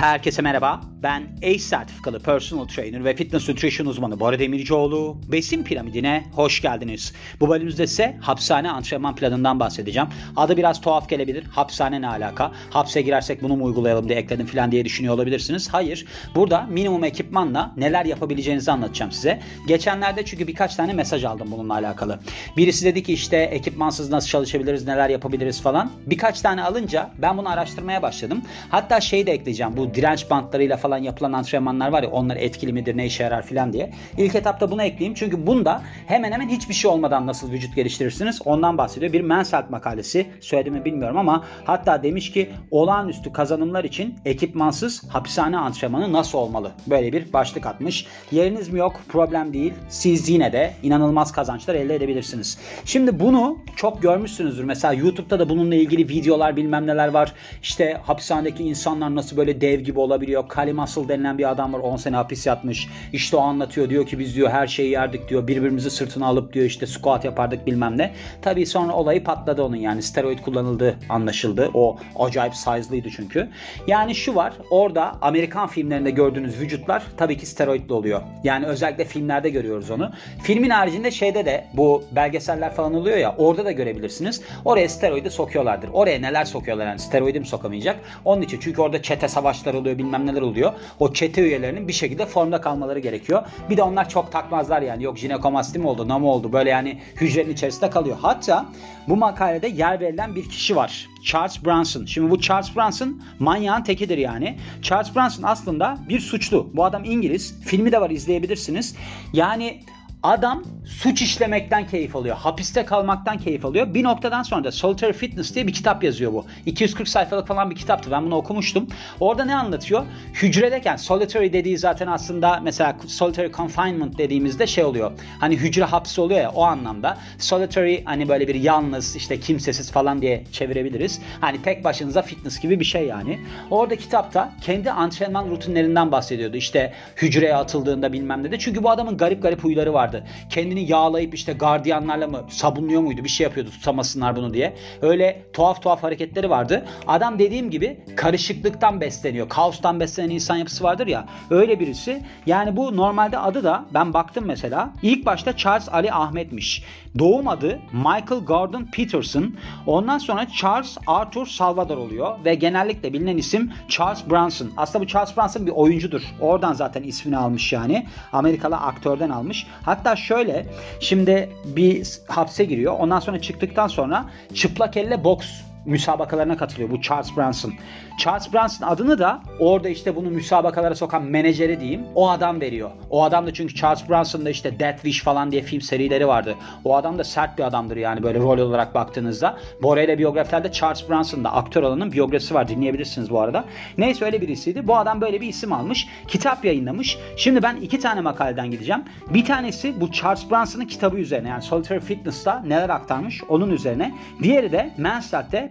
Herkese merhaba. Ben ACE sertifikalı personal trainer ve fitness nutrition uzmanı Bora Demircioğlu. Besin piramidine hoş geldiniz. Bu bölümümüzde ise hapishane antrenman planından bahsedeceğim. Adı biraz tuhaf gelebilir. Hapishane ne alaka? Hapse girersek bunu mu uygulayalım diye ekledim falan diye düşünüyor olabilirsiniz. Hayır. Burada minimum ekipmanla neler yapabileceğinizi anlatacağım size. Geçenlerde çünkü birkaç tane mesaj aldım bununla alakalı. Birisi dedi ki işte ekipmansız nasıl çalışabiliriz, neler yapabiliriz falan. Birkaç tane alınca ben bunu araştırmaya başladım. Hatta şey de ekleyeceğim. Bu direnç bantlarıyla falan yapılan antrenmanlar var ya onlar etkili midir, ne işe yarar falan diye. İlk etapta bunu ekleyeyim. Çünkü bunda hemen hemen hiçbir şey olmadan nasıl vücut geliştirirsiniz ondan bahsediyor. Bir Mansell makalesi söylediğimi bilmiyorum ama hatta demiş ki olağanüstü kazanımlar için ekipmansız hapishane antrenmanı nasıl olmalı? Böyle bir başlık atmış. Yeriniz mi yok? Problem değil. Siz yine de inanılmaz kazançlar elde edebilirsiniz. Şimdi bunu çok görmüşsünüzdür. Mesela YouTube'da da bununla ilgili videolar bilmem neler var. İşte hapishanedeki insanlar nasıl böyle dev gibi olabiliyor. Kali Muscle denilen bir adam var 10 sene hapis yatmış. İşte o anlatıyor diyor ki biz diyor her şeyi yerdik diyor. Birbirimizi sırtına alıp diyor işte squat yapardık bilmem ne. Tabii sonra olayı patladı onun yani steroid kullanıldığı anlaşıldı. O acayip size'lıydı çünkü. Yani şu var orada Amerikan filmlerinde gördüğünüz vücutlar tabii ki steroidli oluyor. Yani özellikle filmlerde görüyoruz onu. Filmin haricinde şeyde de bu belgeseller falan oluyor ya orada da görebilirsiniz. Oraya steroidi sokuyorlardır. Oraya neler sokuyorlar yani steroidi mi sokamayacak? Onun için çünkü orada çete savaşları oluyor bilmem neler oluyor. O çete üyelerinin bir şekilde formda kalmaları gerekiyor. Bir de onlar çok takmazlar yani. Yok jinekomasti mi oldu, ne mi oldu? Böyle yani hücrenin içerisinde kalıyor. Hatta bu makalede yer verilen bir kişi var. Charles Bronson. Şimdi bu Charles Bronson manyağın tekidir yani. Charles Bronson aslında bir suçlu. Bu adam İngiliz. Filmi de var izleyebilirsiniz. Yani Adam suç işlemekten keyif alıyor. Hapiste kalmaktan keyif alıyor. Bir noktadan sonra da Solitary Fitness diye bir kitap yazıyor bu. 240 sayfalık falan bir kitaptı. Ben bunu okumuştum. Orada ne anlatıyor? Hücredeyken solitary dediği zaten aslında mesela solitary confinement dediğimizde şey oluyor. Hani hücre hapsi oluyor ya o anlamda. Solitary hani böyle bir yalnız işte kimsesiz falan diye çevirebiliriz. Hani tek başınıza fitness gibi bir şey yani. Orada kitapta kendi antrenman rutinlerinden bahsediyordu. İşte hücreye atıldığında bilmem ne de. Çünkü bu adamın garip garip huyları var vardı. Kendini yağlayıp işte gardiyanlarla mı sabunluyor muydu? Bir şey yapıyordu tutamasınlar bunu diye. Öyle tuhaf tuhaf hareketleri vardı. Adam dediğim gibi karışıklıktan besleniyor. Kaostan beslenen insan yapısı vardır ya. Öyle birisi. Yani bu normalde adı da ben baktım mesela. İlk başta Charles Ali Ahmet'miş. Doğum adı Michael Gordon Peterson. Ondan sonra Charles Arthur Salvador oluyor ve genellikle bilinen isim Charles Bronson. Aslında bu Charles Bronson bir oyuncudur. Oradan zaten ismini almış yani. Amerikalı aktörden almış. Hatta şöyle şimdi bir hapse giriyor. Ondan sonra çıktıktan sonra çıplak elle boks müsabakalarına katılıyor bu Charles Bronson. Charles Bronson adını da orada işte bunu müsabakalara sokan menajeri diyeyim o adam veriyor. O adam da çünkü Charles Bronson'da işte Death Wish falan diye film serileri vardı. O adam da sert bir adamdır yani böyle rol olarak baktığınızda. Bora ile biyografilerde Charles Bronson'da aktör alanın biyografisi var dinleyebilirsiniz bu arada. Neyse öyle birisiydi. Bu adam böyle bir isim almış. Kitap yayınlamış. Şimdi ben iki tane makaleden gideceğim. Bir tanesi bu Charles Bronson'ın kitabı üzerine yani Solitary Fitness'ta neler aktarmış onun üzerine. Diğeri de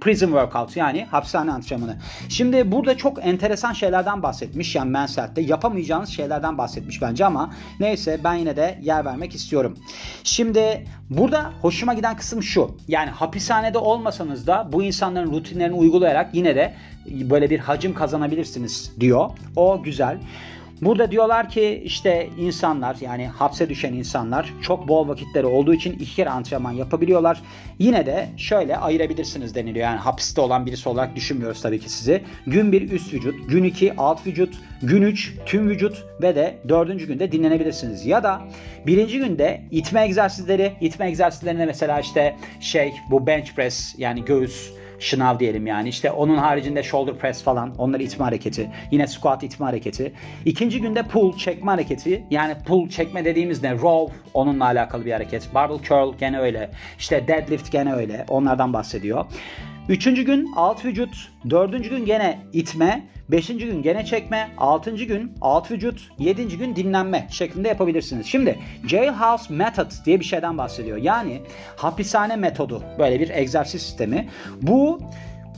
Prison Workout yani hapishane antrenmanı. Şimdi burada çok enteresan şeylerden bahsetmiş yani Mansard'de yapamayacağınız şeylerden bahsetmiş bence ama neyse ben yine de yer vermek istiyorum. Şimdi burada hoşuma giden kısım şu. Yani hapishanede olmasanız da bu insanların rutinlerini uygulayarak yine de böyle bir hacim kazanabilirsiniz diyor. O güzel. Burada diyorlar ki işte insanlar yani hapse düşen insanlar çok bol vakitleri olduğu için iki kere antrenman yapabiliyorlar. Yine de şöyle ayırabilirsiniz deniliyor. Yani hapiste olan birisi olarak düşünmüyoruz tabii ki sizi. Gün 1 üst vücut, gün 2 alt vücut, gün 3 tüm vücut ve de dördüncü günde dinlenebilirsiniz. Ya da birinci günde itme egzersizleri, itme egzersizlerinde mesela işte şey bu bench press yani göğüs şınav diyelim yani. İşte onun haricinde shoulder press falan. Onlar itme hareketi. Yine squat itme hareketi. İkinci günde pull çekme hareketi. Yani pull çekme dediğimiz ne? Row onunla alakalı bir hareket. Barbell curl gene öyle. İşte deadlift gene öyle. Onlardan bahsediyor. Üçüncü gün alt vücut, dördüncü gün gene itme, beşinci gün gene çekme, altıncı gün alt vücut, yedinci gün dinlenme şeklinde yapabilirsiniz. Şimdi Jailhouse Method diye bir şeyden bahsediyor. Yani hapishane metodu böyle bir egzersiz sistemi. Bu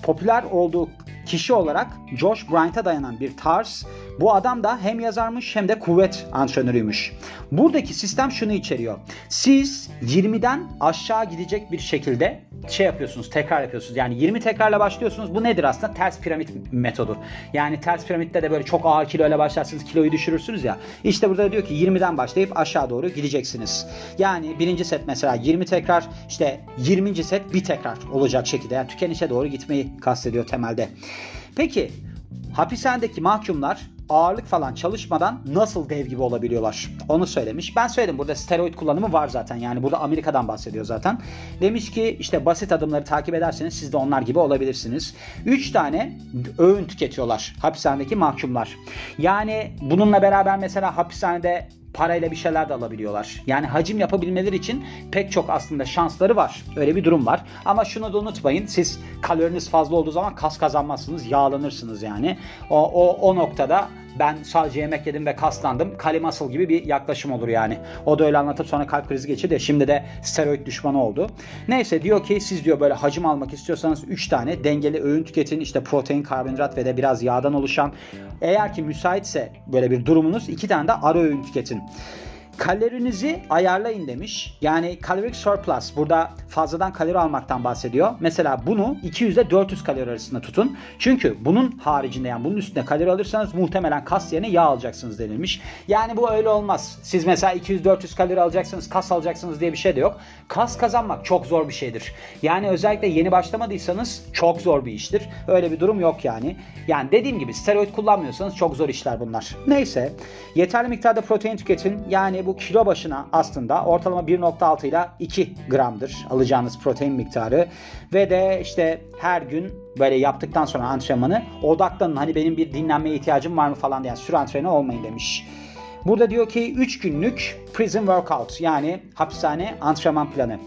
popüler olduğu kişi olarak Josh Bryant'a dayanan bir tarz. Bu adam da hem yazarmış hem de kuvvet antrenörüymüş. Buradaki sistem şunu içeriyor. Siz 20'den aşağı gidecek bir şekilde şey yapıyorsunuz, tekrar yapıyorsunuz. Yani 20 tekrarla başlıyorsunuz. Bu nedir aslında? Ters piramit metodu. Yani ters piramitte de böyle çok ağır kiloyla başlarsınız, kiloyu düşürürsünüz ya. İşte burada diyor ki 20'den başlayıp aşağı doğru gideceksiniz. Yani birinci set mesela 20 tekrar, işte 20. set bir tekrar olacak şekilde. Yani tükenişe doğru gitmeyi kastediyor temelde. Peki hapishanedeki mahkumlar ağırlık falan çalışmadan nasıl dev gibi olabiliyorlar? Onu söylemiş. Ben söyledim burada steroid kullanımı var zaten. Yani burada Amerika'dan bahsediyor zaten. Demiş ki işte basit adımları takip ederseniz siz de onlar gibi olabilirsiniz. 3 tane öğün tüketiyorlar hapishanedeki mahkumlar. Yani bununla beraber mesela hapishanede parayla bir şeyler de alabiliyorlar. Yani hacim yapabilmeleri için pek çok aslında şansları var. Öyle bir durum var. Ama şunu da unutmayın. Siz kaloriniz fazla olduğu zaman kas kazanmazsınız. Yağlanırsınız yani. O, o, o noktada ben sadece yemek yedim ve kaslandım. Kali muscle gibi bir yaklaşım olur yani. O da öyle anlatıp sonra kalp krizi geçirdi. Şimdi de steroid düşmanı oldu. Neyse diyor ki siz diyor böyle hacim almak istiyorsanız 3 tane dengeli öğün tüketin. İşte protein, karbonhidrat ve de biraz yağdan oluşan. Eğer ki müsaitse böyle bir durumunuz 2 tane de ara öğün tüketin. Kalorinizi ayarlayın demiş. Yani caloric surplus burada fazladan kalori almaktan bahsediyor. Mesela bunu 200 ile 400 kalori arasında tutun. Çünkü bunun haricinde yani bunun üstünde kalori alırsanız muhtemelen kas yerine yağ alacaksınız denilmiş. Yani bu öyle olmaz. Siz mesela 200-400 kalori alacaksınız, kas alacaksınız diye bir şey de yok. Kas kazanmak çok zor bir şeydir. Yani özellikle yeni başlamadıysanız çok zor bir iştir. Öyle bir durum yok yani. Yani dediğim gibi steroid kullanmıyorsanız çok zor işler bunlar. Neyse. Yeterli miktarda protein tüketin. Yani bu kilo başına aslında ortalama 1.6 ile 2 gramdır alacağınız protein miktarı. Ve de işte her gün böyle yaptıktan sonra antrenmanı odaklanın. Hani benim bir dinlenmeye ihtiyacım var mı falan diye yani süre antrenörü olmayın demiş. Burada diyor ki 3 günlük prison workout yani hapishane antrenman planı.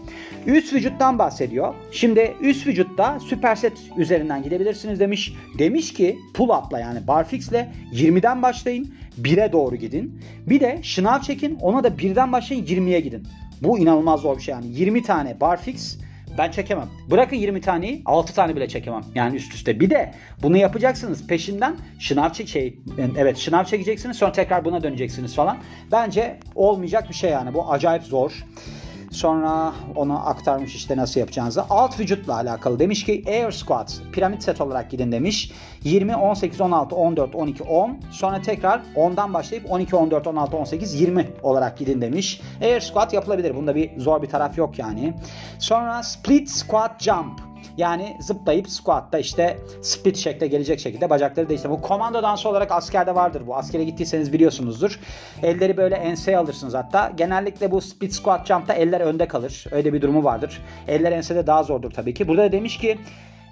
Üst vücuttan bahsediyor. Şimdi üst vücutta süperset üzerinden gidebilirsiniz demiş. Demiş ki pull up'la yani barfix'le 20'den başlayın 1'e doğru gidin. Bir de şınav çekin ona da 1'den başlayın 20'ye gidin. Bu inanılmaz zor bir şey yani 20 tane barfix ben çekemem. Bırakın 20 taneyi 6 tane bile çekemem. Yani üst üste. Bir de bunu yapacaksınız peşinden şınav çek şey evet şınav çekeceksiniz sonra tekrar buna döneceksiniz falan. Bence olmayacak bir şey yani. Bu acayip zor. Sonra onu aktarmış işte nasıl yapacağınızı. Alt vücutla alakalı demiş ki air squat piramit set olarak gidin demiş. 20, 18, 16, 14, 12, 10. Sonra tekrar 10'dan başlayıp 12, 14, 16, 18, 20 olarak gidin demiş. Air squat yapılabilir. Bunda bir zor bir taraf yok yani. Sonra split squat jump. Yani zıplayıp squat'ta işte split şekle gelecek şekilde bacakları değiştir. Bu komando dansı olarak askerde vardır bu. Askere gittiyseniz biliyorsunuzdur. Elleri böyle enseye alırsınız hatta. Genellikle bu split squat jump'ta eller önde kalır. Öyle bir durumu vardır. Eller ensede daha zordur tabii ki. Burada da demiş ki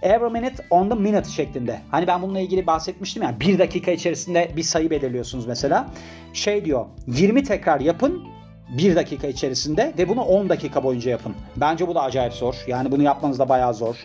every minute on the minute şeklinde. Hani ben bununla ilgili bahsetmiştim ya. Bir dakika içerisinde bir sayı belirliyorsunuz mesela. Şey diyor 20 tekrar yapın 1 dakika içerisinde ve bunu 10 dakika boyunca yapın. Bence bu da acayip zor. Yani bunu yapmanız da bayağı zor.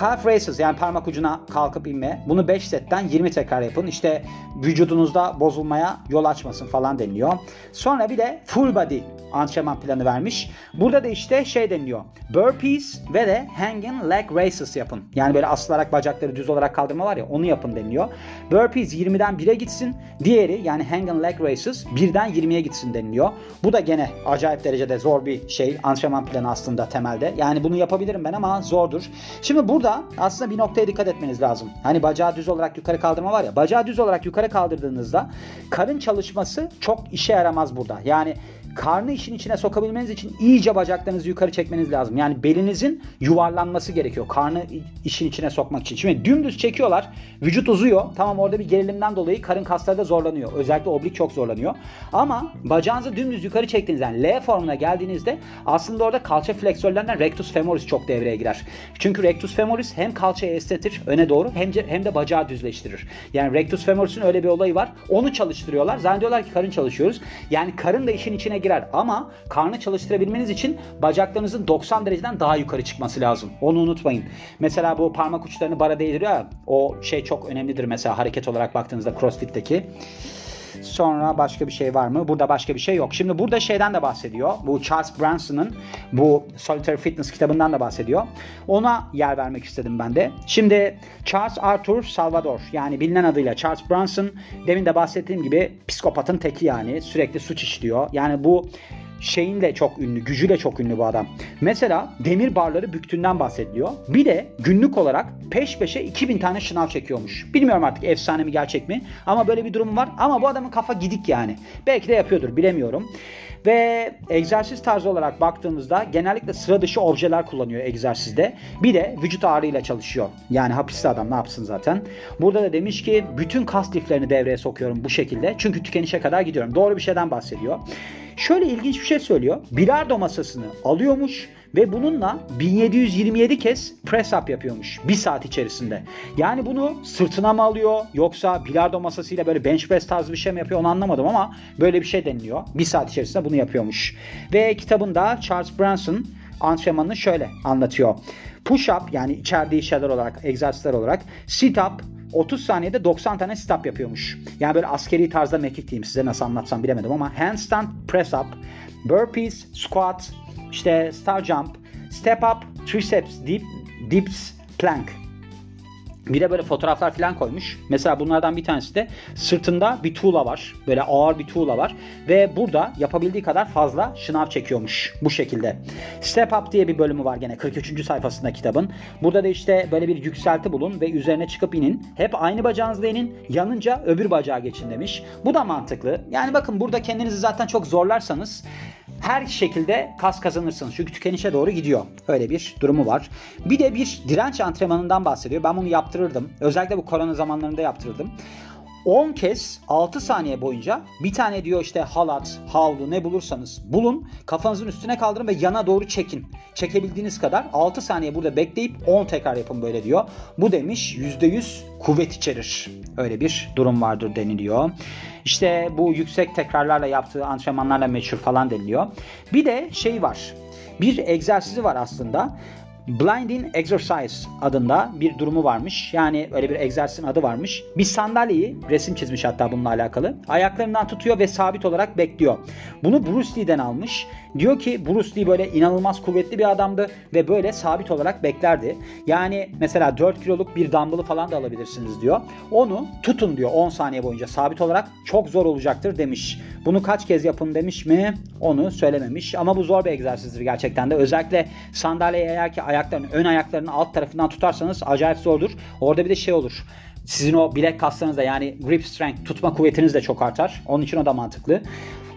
Calf raises yani parmak ucuna kalkıp inme. Bunu 5 setten 20 tekrar yapın. İşte vücudunuzda bozulmaya yol açmasın falan deniliyor. Sonra bir de full body antrenman planı vermiş. Burada da işte şey deniliyor. Burpees ve de hanging leg raises yapın. Yani böyle asılarak bacakları düz olarak kaldırma var ya onu yapın deniliyor. Burpees 20'den 1'e gitsin. Diğeri yani hanging leg raises 1'den 20'ye gitsin deniliyor. Bu da gene acayip derecede zor bir şey. Antrenman planı aslında temelde. Yani bunu yapabilirim ben ama zordur. Şimdi burada aslında bir noktaya dikkat etmeniz lazım. Hani bacağı düz olarak yukarı kaldırma var ya. Bacağı düz olarak yukarı kaldırdığınızda karın çalışması çok işe yaramaz burada. Yani karnı işin içine sokabilmeniz için iyice bacaklarınızı yukarı çekmeniz lazım. Yani belinizin yuvarlanması gerekiyor. Karnı işin içine sokmak için. Şimdi dümdüz çekiyorlar. Vücut uzuyor. Tamam orada bir gerilimden dolayı karın kasları da zorlanıyor. Özellikle oblik çok zorlanıyor. Ama bacağınızı dümdüz yukarı çektiğiniz yani L formuna geldiğinizde aslında orada kalça fleksörlerinden rectus femoris çok devreye girer. Çünkü rectus femoris hem kalçayı esnetir öne doğru hem de, hem de bacağı düzleştirir. Yani rectus femoris'in öyle bir olayı var. Onu çalıştırıyorlar. Zannediyorlar ki karın çalışıyoruz. Yani karın da işin içine girer ama karnı çalıştırabilmeniz için bacaklarınızın 90 dereceden daha yukarı çıkması lazım. Onu unutmayın. Mesela bu parmak uçlarını bara değdiriyor ya o şey çok önemlidir mesela hareket olarak baktığınızda crossfit'teki. Sonra başka bir şey var mı? Burada başka bir şey yok. Şimdi burada şeyden de bahsediyor. Bu Charles Branson'ın bu Solitary Fitness kitabından da bahsediyor. Ona yer vermek istedim ben de. Şimdi Charles Arthur Salvador yani bilinen adıyla Charles Branson demin de bahsettiğim gibi psikopatın teki yani sürekli suç işliyor. Yani bu şeyinle çok ünlü, gücüyle çok ünlü bu adam. Mesela demir barları büktüğünden bahsediliyor. Bir de günlük olarak peş peşe 2000 tane şınav çekiyormuş. Bilmiyorum artık efsane mi gerçek mi ama böyle bir durum var. Ama bu adamın kafa gidik yani. Belki de yapıyordur bilemiyorum. Ve egzersiz tarzı olarak baktığımızda genellikle sıra dışı objeler kullanıyor egzersizde. Bir de vücut ağırlığıyla çalışıyor. Yani hapiste adam ne yapsın zaten. Burada da demiş ki bütün kas liflerini devreye sokuyorum bu şekilde. Çünkü tükenişe kadar gidiyorum. Doğru bir şeyden bahsediyor. Şöyle ilginç bir şey söylüyor. Bilardo masasını alıyormuş ve bununla 1727 kez press up yapıyormuş bir saat içerisinde. Yani bunu sırtına mı alıyor yoksa bilardo masasıyla böyle bench press tarzı bir şey mi yapıyor onu anlamadım ama böyle bir şey deniliyor. Bir saat içerisinde bunu yapıyormuş. Ve kitabında Charles Branson antrenmanını şöyle anlatıyor. Push up yani içerdiği şeyler olarak, egzersizler olarak sit up, 30 saniyede 90 tane stop yapıyormuş. Yani böyle askeri tarzda mekik diyeyim size nasıl anlatsam bilemedim ama handstand press up, burpees, squat, işte star jump, step up, triceps, deep, dips, plank. Bir de böyle fotoğraflar falan koymuş. Mesela bunlardan bir tanesi de sırtında bir tuğla var. Böyle ağır bir tuğla var. Ve burada yapabildiği kadar fazla şınav çekiyormuş. Bu şekilde. Step Up diye bir bölümü var gene 43. sayfasında kitabın. Burada da işte böyle bir yükselti bulun ve üzerine çıkıp inin. Hep aynı bacağınızla inin. Yanınca öbür bacağa geçin demiş. Bu da mantıklı. Yani bakın burada kendinizi zaten çok zorlarsanız her şekilde kas kazanırsınız. Çünkü tükenişe doğru gidiyor. Öyle bir durumu var. Bir de bir direnç antrenmanından bahsediyor. Ben bunu yaptırırdım. Özellikle bu korona zamanlarında yaptırırdım. 10 kez 6 saniye boyunca bir tane diyor işte halat, havlu ne bulursanız bulun. Kafanızın üstüne kaldırın ve yana doğru çekin. Çekebildiğiniz kadar 6 saniye burada bekleyip 10 tekrar yapın böyle diyor. Bu demiş %100 kuvvet içerir. Öyle bir durum vardır deniliyor. İşte bu yüksek tekrarlarla yaptığı antrenmanlarla meşhur falan deniliyor. Bir de şey var. Bir egzersizi var aslında. Blinding Exercise adında bir durumu varmış. Yani öyle bir egzersizin adı varmış. Bir sandalyeyi resim çizmiş hatta bununla alakalı. Ayaklarından tutuyor ve sabit olarak bekliyor. Bunu Bruce Lee'den almış. Diyor ki Bruce Lee böyle inanılmaz kuvvetli bir adamdı ve böyle sabit olarak beklerdi. Yani mesela 4 kiloluk bir dumbbell'ı falan da alabilirsiniz diyor. Onu tutun diyor 10 saniye boyunca sabit olarak çok zor olacaktır demiş. Bunu kaç kez yapın demiş mi? Onu söylememiş. Ama bu zor bir egzersizdir gerçekten de. Özellikle sandalyeyi eğer ki ayaklarını, ön ayaklarını alt tarafından tutarsanız acayip zordur. Orada bir de şey olur. Sizin o bilek kaslarınız da yani grip strength tutma kuvvetiniz de çok artar. Onun için o da mantıklı.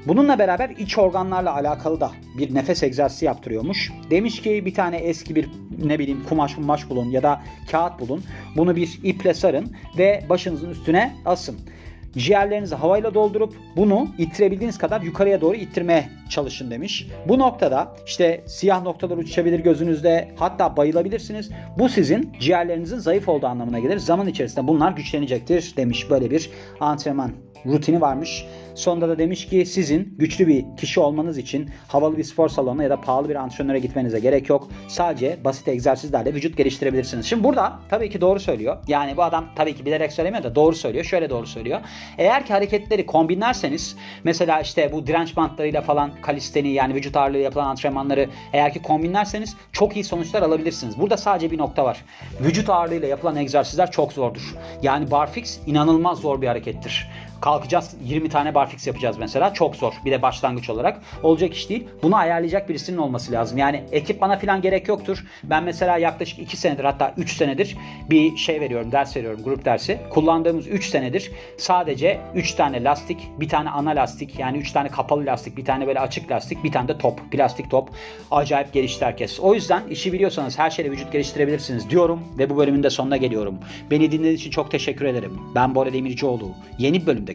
Bununla beraber iç organlarla alakalı da bir nefes egzersizi yaptırıyormuş. Demiş ki bir tane eski bir ne bileyim kumaş kumaş bulun ya da kağıt bulun. Bunu bir iple sarın ve başınızın üstüne asın ciğerlerinizi havayla doldurup bunu ittirebildiğiniz kadar yukarıya doğru ittirmeye çalışın demiş. Bu noktada işte siyah noktalar uçuşabilir gözünüzde hatta bayılabilirsiniz. Bu sizin ciğerlerinizin zayıf olduğu anlamına gelir. Zaman içerisinde bunlar güçlenecektir demiş böyle bir antrenman rutini varmış. Sonunda da demiş ki sizin güçlü bir kişi olmanız için havalı bir spor salonuna ya da pahalı bir antrenöre gitmenize gerek yok. Sadece basit egzersizlerle vücut geliştirebilirsiniz. Şimdi burada tabii ki doğru söylüyor. Yani bu adam tabii ki bilerek söylemiyor da doğru söylüyor. Şöyle doğru söylüyor. Eğer ki hareketleri kombinlerseniz mesela işte bu direnç bantlarıyla falan kalisteni yani vücut ağırlığı yapılan antrenmanları eğer ki kombinlerseniz çok iyi sonuçlar alabilirsiniz. Burada sadece bir nokta var. Vücut ağırlığıyla yapılan egzersizler çok zordur. Yani barfix inanılmaz zor bir harekettir. Kalkacağız 20 tane barfix yapacağız mesela. Çok zor. Bir de başlangıç olarak. Olacak iş değil. Bunu ayarlayacak birisinin olması lazım. Yani ekipmana falan gerek yoktur. Ben mesela yaklaşık 2 senedir hatta 3 senedir bir şey veriyorum, ders veriyorum, grup dersi. Kullandığımız 3 senedir sadece 3 tane lastik, bir tane ana lastik yani 3 tane kapalı lastik, bir tane böyle açık lastik, bir tane de top, plastik top. Acayip gelişti herkes. O yüzden işi biliyorsanız her şeyle vücut geliştirebilirsiniz diyorum ve bu bölümün de sonuna geliyorum. Beni dinlediğiniz için çok teşekkür ederim. Ben Bora Demircioğlu. Yeni bir bölümde